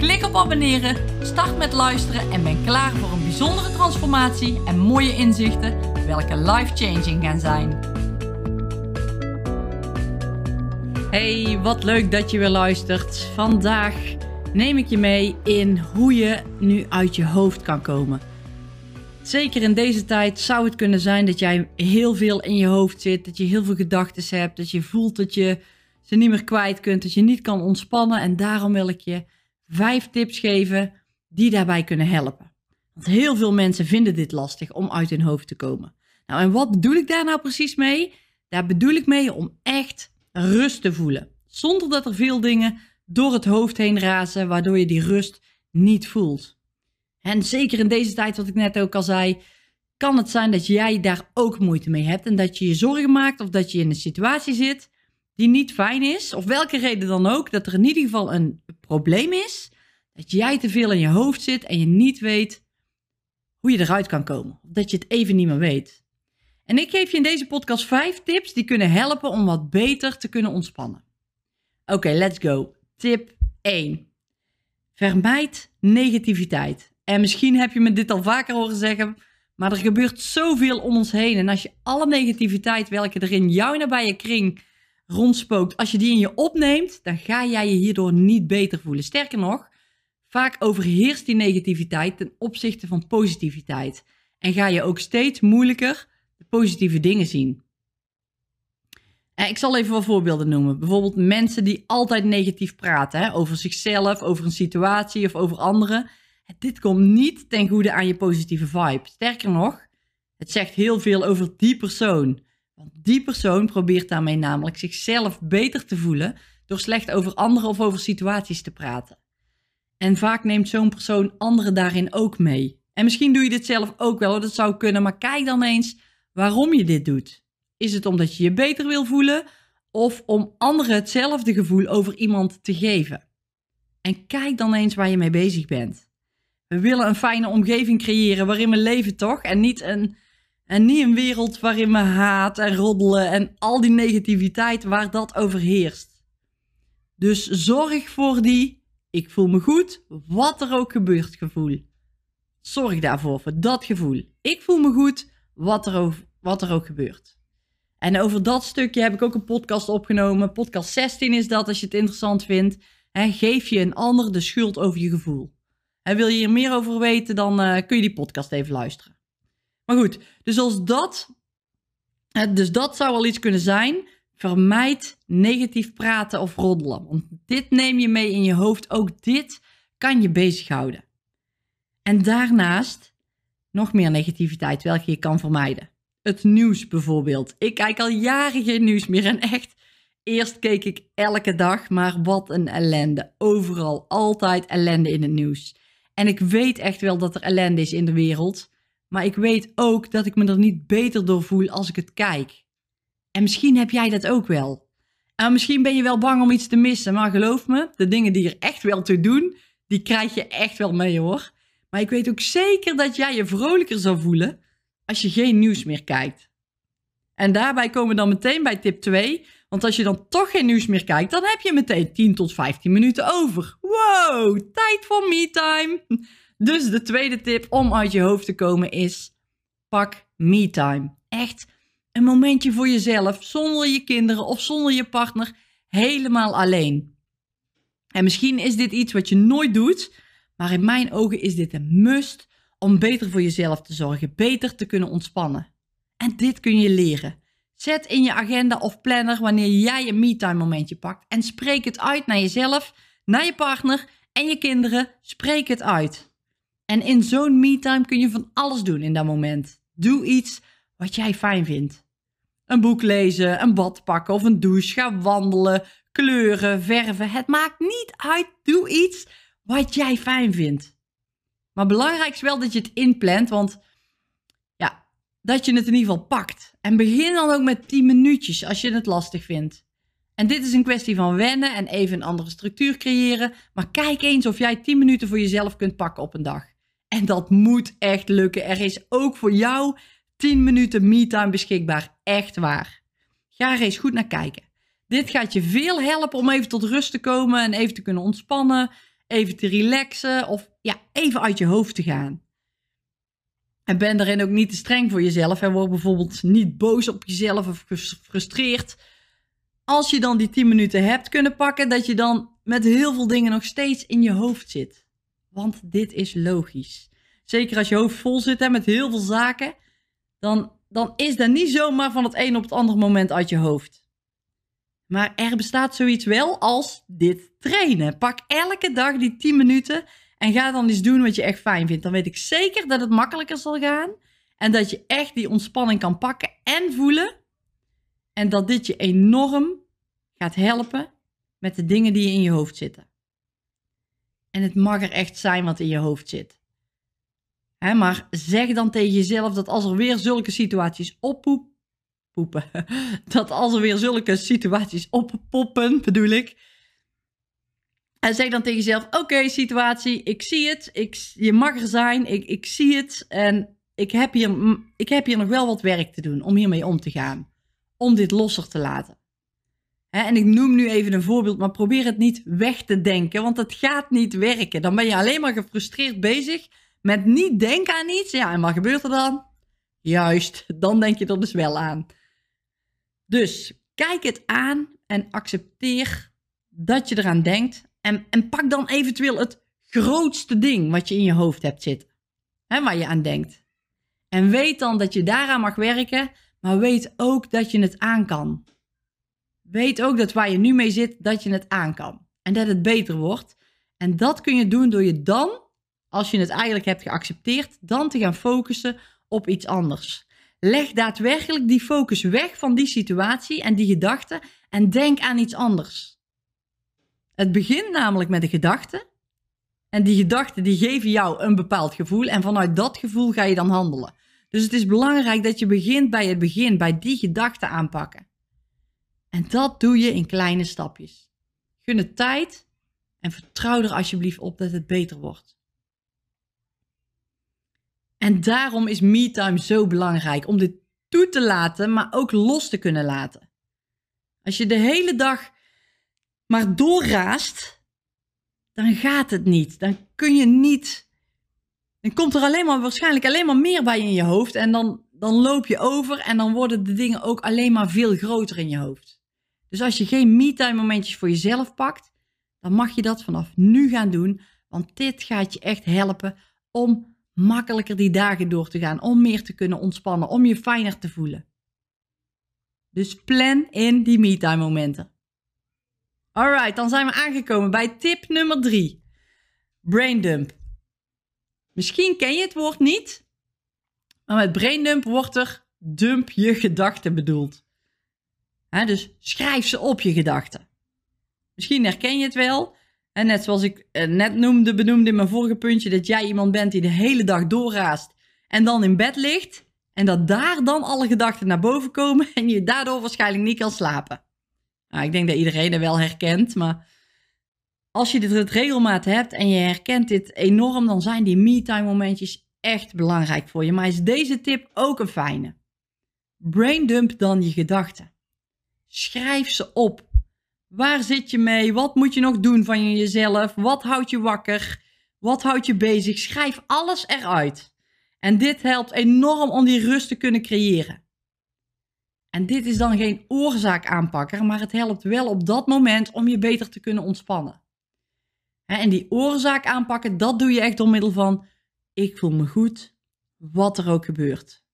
Klik op abonneren, start met luisteren en ben klaar voor een bijzondere transformatie en mooie inzichten, welke life-changing gaan zijn. Hey, wat leuk dat je weer luistert. Vandaag neem ik je mee in hoe je nu uit je hoofd kan komen. Zeker in deze tijd zou het kunnen zijn dat jij heel veel in je hoofd zit, dat je heel veel gedachten hebt, dat je voelt dat je ze niet meer kwijt kunt, dat je niet kan ontspannen. En daarom wil ik je vijf tips geven die daarbij kunnen helpen. Want heel veel mensen vinden dit lastig om uit hun hoofd te komen. Nou, en wat bedoel ik daar nou precies mee? Daar bedoel ik mee om echt rust te voelen. Zonder dat er veel dingen door het hoofd heen razen, waardoor je die rust niet voelt. En zeker in deze tijd, wat ik net ook al zei, kan het zijn dat jij daar ook moeite mee hebt en dat je je zorgen maakt of dat je in een situatie zit die niet fijn is, of welke reden dan ook, dat er in ieder geval een probleem is, dat jij te veel in je hoofd zit en je niet weet hoe je eruit kan komen. Dat je het even niet meer weet. En ik geef je in deze podcast vijf tips die kunnen helpen om wat beter te kunnen ontspannen. Oké, let's go. Tip 1. Vermijd negativiteit. En misschien heb je me dit al vaker horen zeggen, maar er gebeurt zoveel om ons heen. En als je alle negativiteit, welke er in jouw nabije kring rondspookt, als je die in je opneemt, dan ga jij je hierdoor niet beter voelen. Sterker nog, vaak overheerst die negativiteit ten opzichte van positiviteit. En ga je ook steeds moeilijker de positieve dingen zien. En ik zal even wat voorbeelden noemen. Bijvoorbeeld mensen die altijd negatief praten hè, over zichzelf, over een situatie of over anderen. Dit komt niet ten goede aan je positieve vibe. Sterker nog, het zegt heel veel over die persoon. Want die persoon probeert daarmee namelijk zichzelf beter te voelen door slecht over anderen of over situaties te praten. En vaak neemt zo'n persoon anderen daarin ook mee. En misschien doe je dit zelf ook wel, dat zou kunnen, maar kijk dan eens waarom je dit doet. Is het omdat je je beter wil voelen of om anderen hetzelfde gevoel over iemand te geven? En kijk dan eens waar je mee bezig bent. We willen een fijne omgeving creëren waarin we leven, toch? En niet een en niet een wereld waarin we haat en roddelen en al die negativiteit waar dat overheerst. Dus zorg voor die, ik voel me goed, wat er ook gebeurt gevoel. Zorg daarvoor, voor dat gevoel. Ik voel me goed, wat er, ook, wat er ook gebeurt. En over dat stukje heb ik ook een podcast opgenomen. Podcast 16 is dat, als je het interessant vindt. En geef je een ander de schuld over je gevoel. En wil je hier meer over weten, dan uh, kun je die podcast even luisteren. Maar goed, dus als dat, dus dat zou wel iets kunnen zijn. Vermijd negatief praten of roddelen. Want dit neem je mee in je hoofd. Ook dit kan je bezighouden. En daarnaast nog meer negativiteit, welke je kan vermijden. Het nieuws bijvoorbeeld. Ik kijk al jaren geen nieuws meer en echt. Eerst keek ik elke dag, maar wat een ellende. Overal, altijd ellende in het nieuws. En ik weet echt wel dat er ellende is in de wereld. Maar ik weet ook dat ik me er niet beter door voel als ik het kijk. En misschien heb jij dat ook wel. En misschien ben je wel bang om iets te missen, maar geloof me, de dingen die er echt wel toe doen, die krijg je echt wel mee hoor. Maar ik weet ook zeker dat jij je vrolijker zou voelen als je geen nieuws meer kijkt. En daarbij komen we dan meteen bij tip 2. Want als je dan toch geen nieuws meer kijkt, dan heb je meteen 10 tot 15 minuten over. Wow, tijd voor me-time. Dus de tweede tip om uit je hoofd te komen is: pak me-time. Echt een momentje voor jezelf, zonder je kinderen of zonder je partner, helemaal alleen. En misschien is dit iets wat je nooit doet, maar in mijn ogen is dit een must om beter voor jezelf te zorgen, beter te kunnen ontspannen. En dit kun je leren. Zet in je agenda of planner wanneer jij een me-time momentje pakt en spreek het uit naar jezelf, naar je partner en je kinderen. Spreek het uit. En in zo'n me-time kun je van alles doen in dat moment. Doe iets wat jij fijn vindt. Een boek lezen, een bad pakken of een douche, ga wandelen, kleuren, verven. Het maakt niet uit. Doe iets wat jij fijn vindt. Maar belangrijk is wel dat je het inplant, want ja, dat je het in ieder geval pakt. En begin dan ook met 10 minuutjes als je het lastig vindt. En dit is een kwestie van wennen en even een andere structuur creëren. Maar kijk eens of jij 10 minuten voor jezelf kunt pakken op een dag. En dat moet echt lukken. Er is ook voor jou 10 minuten me-time beschikbaar. Echt waar. Ga er eens goed naar kijken. Dit gaat je veel helpen om even tot rust te komen en even te kunnen ontspannen, even te relaxen of ja, even uit je hoofd te gaan. En ben daarin ook niet te streng voor jezelf en word bijvoorbeeld niet boos op jezelf of gefrustreerd. Als je dan die 10 minuten hebt kunnen pakken, dat je dan met heel veel dingen nog steeds in je hoofd zit. Want dit is logisch. Zeker als je hoofd vol zit hè, met heel veel zaken, dan, dan is dat niet zomaar van het een op het andere moment uit je hoofd. Maar er bestaat zoiets wel als dit trainen. Pak elke dag die 10 minuten en ga dan eens doen wat je echt fijn vindt. Dan weet ik zeker dat het makkelijker zal gaan. En dat je echt die ontspanning kan pakken en voelen. En dat dit je enorm gaat helpen met de dingen die in je hoofd zitten. En het mag er echt zijn wat in je hoofd zit. maar zeg dan tegen jezelf dat als er weer zulke situaties oppoep, poepen, dat als er weer zulke situaties oppoppen, bedoel ik. En zeg dan tegen jezelf: Oké, situatie, ik zie het. Ik, je mag er zijn. Ik, ik zie het. En ik heb, hier, ik heb hier nog wel wat werk te doen om hiermee om te gaan. Om dit losser te laten. En ik noem nu even een voorbeeld, maar probeer het niet weg te denken, want het gaat niet werken. Dan ben je alleen maar gefrustreerd bezig met niet denken aan iets. Ja, en wat gebeurt er dan? Juist, dan denk je er dus wel aan. Dus kijk het aan en accepteer dat je eraan denkt. En, en pak dan eventueel het grootste ding wat je in je hoofd hebt zitten. Hè, waar je aan denkt. En weet dan dat je daaraan mag werken, maar weet ook dat je het aan kan. Weet ook dat waar je nu mee zit, dat je het aan kan. En dat het beter wordt. En dat kun je doen door je dan, als je het eigenlijk hebt geaccepteerd, dan te gaan focussen op iets anders. Leg daadwerkelijk die focus weg van die situatie en die gedachten en denk aan iets anders. Het begint namelijk met de gedachte. En die gedachten die geven jou een bepaald gevoel en vanuit dat gevoel ga je dan handelen. Dus het is belangrijk dat je begint bij het begin, bij die gedachten aanpakken. En dat doe je in kleine stapjes. Gun het tijd en vertrouw er alsjeblieft op dat het beter wordt. En daarom is me-time zo belangrijk. Om dit toe te laten, maar ook los te kunnen laten. Als je de hele dag maar doorraast, dan gaat het niet. Dan kun je niet. Dan komt er alleen maar waarschijnlijk alleen maar meer bij in je hoofd. En dan, dan loop je over en dan worden de dingen ook alleen maar veel groter in je hoofd. Dus als je geen me-time momentjes voor jezelf pakt, dan mag je dat vanaf nu gaan doen. Want dit gaat je echt helpen om makkelijker die dagen door te gaan, om meer te kunnen ontspannen, om je fijner te voelen. Dus plan in die me-time momenten. Alright, dan zijn we aangekomen bij tip nummer 3. Braindump. Misschien ken je het woord niet, maar met braindump wordt er dump je gedachten bedoeld. Dus schrijf ze op je gedachten. Misschien herken je het wel. En net zoals ik eh, net noemde, benoemde in mijn vorige puntje, dat jij iemand bent die de hele dag doorraast en dan in bed ligt. En dat daar dan alle gedachten naar boven komen en je daardoor waarschijnlijk niet kan slapen. Nou, ik denk dat iedereen er wel herkent, maar als je dit het regelmaat hebt en je herkent dit enorm, dan zijn die me-time momentjes echt belangrijk voor je. Maar is deze tip ook een fijne? Braindump dan je gedachten. Schrijf ze op. Waar zit je mee? Wat moet je nog doen van jezelf? Wat houdt je wakker? Wat houdt je bezig? Schrijf alles eruit. En dit helpt enorm om die rust te kunnen creëren. En dit is dan geen oorzaak aanpakker, maar het helpt wel op dat moment om je beter te kunnen ontspannen. En die oorzaak aanpakken, dat doe je echt door middel van: ik voel me goed, wat er ook gebeurt.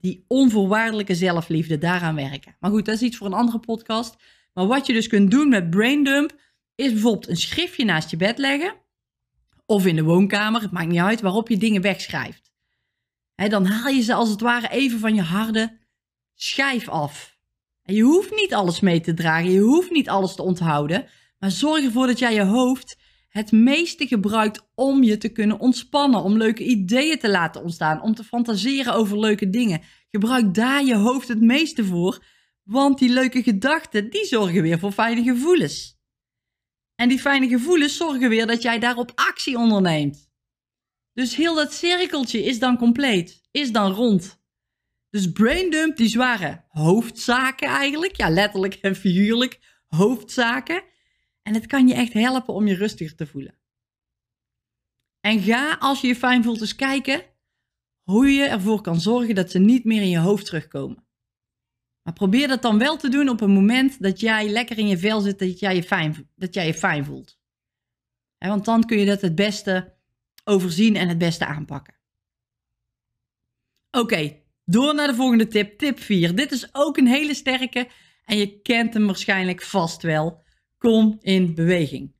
Die onvoorwaardelijke zelfliefde, daaraan werken. Maar goed, dat is iets voor een andere podcast. Maar wat je dus kunt doen met braindump, is bijvoorbeeld een schriftje naast je bed leggen. Of in de woonkamer, het maakt niet uit, waarop je dingen wegschrijft. dan haal je ze als het ware even van je harde schijf af. En je hoeft niet alles mee te dragen, je hoeft niet alles te onthouden. Maar zorg ervoor dat jij je hoofd het meeste gebruikt om je te kunnen ontspannen, om leuke ideeën te laten ontstaan, om te fantaseren over leuke dingen. Gebruik daar je hoofd het meeste voor, want die leuke gedachten, die zorgen weer voor fijne gevoelens. En die fijne gevoelens zorgen weer dat jij daarop actie onderneemt. Dus heel dat cirkeltje is dan compleet, is dan rond. Dus braindump, die zware hoofdzaken eigenlijk, ja letterlijk en figuurlijk hoofdzaken. En het kan je echt helpen om je rustiger te voelen. En ga als je je fijn voelt eens kijken hoe je ervoor kan zorgen dat ze niet meer in je hoofd terugkomen. Maar probeer dat dan wel te doen op een moment dat jij lekker in je vel zit, dat jij je fijn, dat jij je fijn voelt. want dan kun je dat het beste overzien en het beste aanpakken. Oké, door naar de volgende tip, tip 4. Dit is ook een hele sterke en je kent hem waarschijnlijk vast wel. Kom in beweging.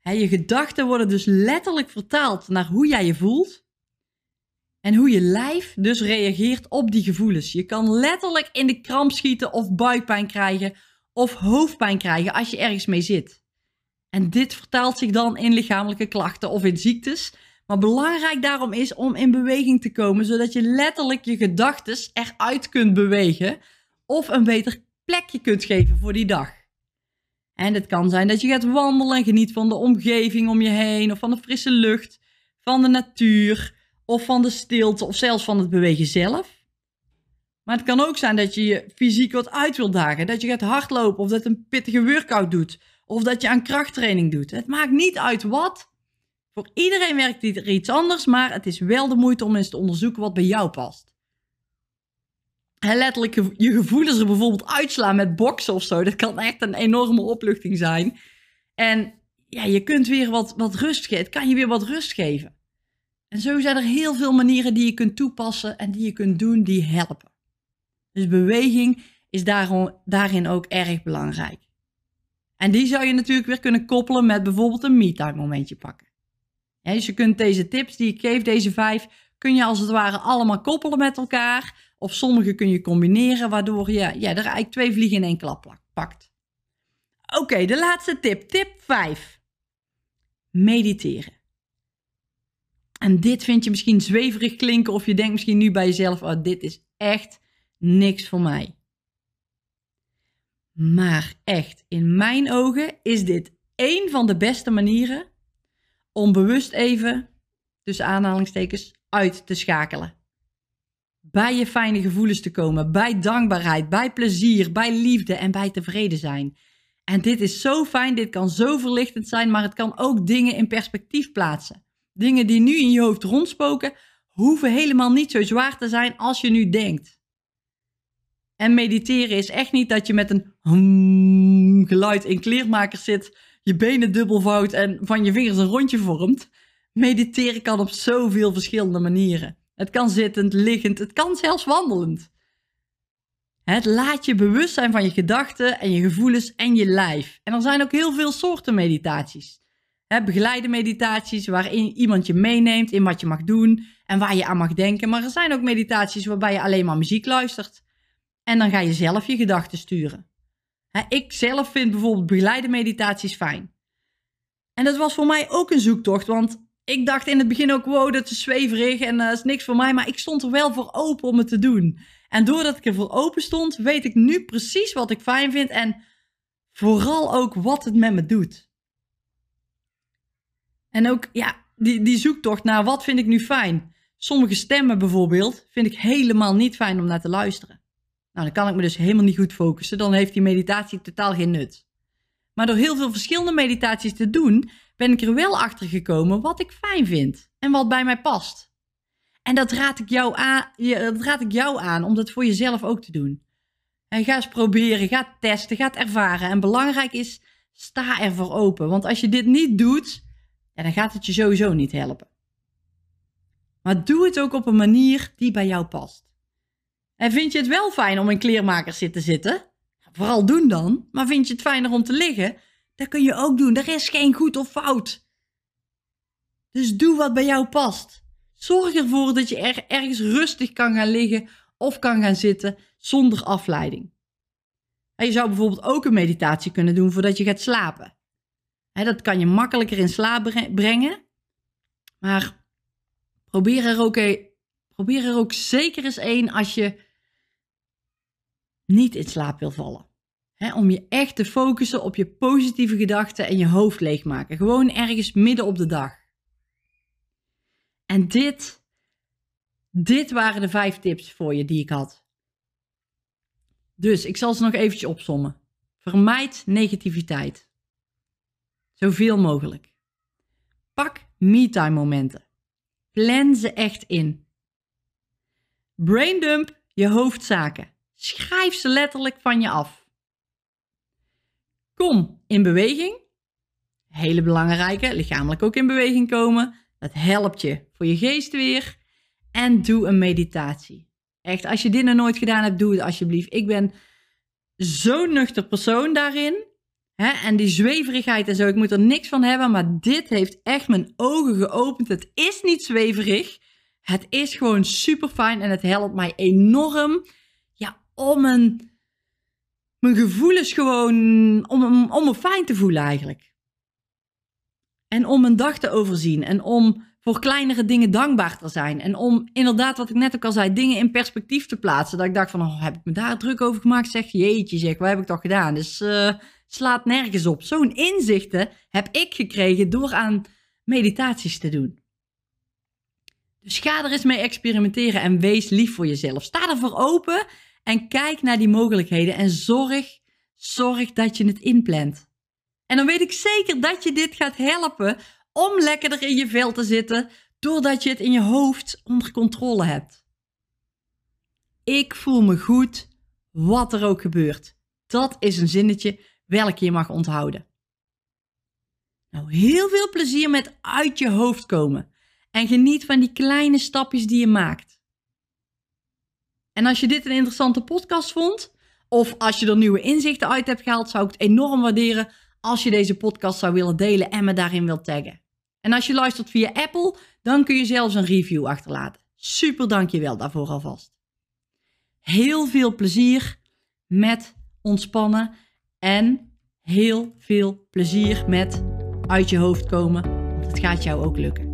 je gedachten worden dus letterlijk vertaald naar hoe jij je voelt. En hoe je lijf dus reageert op die gevoelens. Je kan letterlijk in de kramp schieten of buikpijn krijgen of hoofdpijn krijgen als je ergens mee zit. En dit vertaalt zich dan in lichamelijke klachten of in ziektes. Maar belangrijk daarom is om in beweging te komen, zodat je letterlijk je gedachten eruit kunt bewegen of een beter plekje kunt geven voor die dag. En het kan zijn dat je gaat wandelen en geniet van de omgeving om je heen, of van de frisse lucht, van de natuur, of van de stilte, of zelfs van het bewegen zelf. Maar het kan ook zijn dat je je fysiek wat uit wilt dagen, dat je gaat hardlopen, of dat een pittige workout doet, of dat je aan krachttraining doet. Het maakt niet uit wat. Voor iedereen werkt er iets anders, maar het is wel de moeite om eens te onderzoeken wat bij jou past letterlijk je gevoelens er bijvoorbeeld uitslaan met boksen of zo. Dat kan echt een enorme opluchting zijn. En ja, je kunt weer wat, wat rust geven. Het kan je weer wat rust geven. En zo zijn er heel veel manieren die je kunt toepassen en die je kunt doen die helpen. Dus beweging is daarom, daarin ook erg belangrijk. En die zou je natuurlijk weer kunnen koppelen met bijvoorbeeld een me-time momentje pakken. dus je kunt deze tips die ik geef, deze vijf, kun je als het ware allemaal koppelen met elkaar. Of sommige kun je combineren, waardoor je ja, er eigenlijk twee vliegen in één klap pakt. Oké, de laatste tip. Tip 5. Mediteren. En dit vind je misschien zweverig klinken of je denkt misschien nu bij jezelf, oh, dit is echt niks voor mij. Maar echt, in mijn ogen is dit één van de beste manieren om bewust even, tussen aanhalingstekens, uit te schakelen. Bij je fijne gevoelens te komen, bij dankbaarheid, bij plezier, bij liefde en bij tevreden zijn. En dit is zo fijn, dit kan zo verlichtend zijn, maar het kan ook dingen in perspectief plaatsen. Dingen die nu in je hoofd rondspoken, hoeven helemaal niet zo zwaar te zijn als je nu denkt. En mediteren is echt niet dat je met een hum geluid in kleermakers zit, je benen dubbelvouwt en van je vingers een rondje vormt. Mediteren kan op zoveel verschillende manieren. Het kan zittend, liggend, het kan zelfs wandelend. Het laat je bewust zijn van je gedachten en je gevoelens en je lijf. En er zijn ook heel veel soorten meditaties. begeleide meditaties waarin iemand je meeneemt in wat je mag doen en waar je aan mag denken. Maar er zijn ook meditaties waarbij je alleen maar muziek luistert. En dan ga je zelf je gedachten sturen. ik zelf vind bijvoorbeeld begeleide meditaties fijn. En dat was voor mij ook een zoektocht, want ik dacht in het begin ook, wow, dat is zweverig en dat uh, is niks voor mij. Maar ik stond er wel voor open om het te doen. En doordat ik er voor open stond, weet ik nu precies wat ik fijn vind. En vooral ook wat het met me doet. En ook, ja, die, die zoektocht naar wat vind ik nu fijn. Sommige stemmen bijvoorbeeld vind ik helemaal niet fijn om naar te luisteren. Nou, dan kan ik me dus helemaal niet goed focussen. Dan heeft die meditatie totaal geen nut. Maar door heel veel verschillende meditaties te doen, ben ik er wel achter gekomen wat ik fijn vind en wat bij mij past. En dat raad ik jou aan, dat raad ik jou aan om dat voor jezelf ook te doen. En ga eens proberen, ga testen, ga het ervaren. En belangrijk is, sta ervoor open. Want als je dit niet doet, dan gaat het je sowieso niet helpen. Maar doe het ook op een manier die bij jou past. En vind je het wel fijn om in kleermakers te zitten? Vooral doen dan. Maar vind je het fijner om te liggen? Dat kun je ook doen. Er is geen goed of fout. Dus doe wat bij jou past. Zorg ervoor dat je er ergens rustig kan gaan liggen of kan gaan zitten zonder afleiding. En je zou bijvoorbeeld ook een meditatie kunnen doen voordat je gaat slapen. dat kan je makkelijker in slaap brengen. Maar probeer er ook, probeer er ook zeker eens één als je niet in slaap wil vallen. om je echt te focussen op je positieve gedachten en je hoofd leegmaken. Gewoon ergens midden op de dag. En dit, dit waren de vijf tips voor je die ik had. Dus ik zal ze nog eventjes opsommen. Vermijd negativiteit. Zoveel mogelijk. Pak me-time momenten. Plan ze echt in. Braindump je hoofdzaken. Schrijf ze letterlijk van je af. Kom in beweging. Hele belangrijke, lichamelijk ook in beweging komen. Dat helpt je voor je geest weer. En doe een meditatie. Echt, als je dit nog nooit gedaan hebt, doe het alsjeblieft. Ik ben zo'n nuchter persoon daarin. Hè? En die zweverigheid en zo, ik moet er niks van hebben. Maar dit heeft echt mijn ogen geopend. Het is niet zweverig. Het is gewoon super fijn en het helpt mij enorm om mijn, gevoelens gewoon, om, om me fijn te voelen eigenlijk. En om mijn dag te overzien en om voor kleinere dingen dankbaar te zijn. En om inderdaad, wat ik net ook al zei, dingen in perspectief te plaatsen. Dat ik dacht van, oh, heb ik me daar druk over gemaakt? Zeg, jeetje zeg, wat heb ik toch gedaan? Dus uh, slaat nergens op. Zo'n inzichten heb ik gekregen door aan meditaties te doen. Dus ga er eens mee experimenteren en wees lief voor jezelf. Sta ervoor open en kijk naar die mogelijkheden en zorg, zorg dat je het inplant. En dan weet ik zeker dat je dit gaat helpen om lekkerder in je vel te zitten, doordat je het in je hoofd onder controle hebt. Ik voel me goed, wat er ook gebeurt. Dat is een zinnetje welke je mag onthouden. Nou, heel veel plezier met uit je hoofd komen en geniet van die kleine stapjes die je maakt. En als je dit een interessante podcast vond, of als je er nieuwe inzichten uit hebt gehaald, zou ik het enorm waarderen als je deze podcast zou willen delen en me daarin wilt taggen. En als je luistert via Apple, dan kun je zelfs een review achterlaten. Super dankjewel daarvoor alvast. Heel veel plezier met ontspannen en heel veel plezier met uit je hoofd komen, want het gaat jou ook lukken.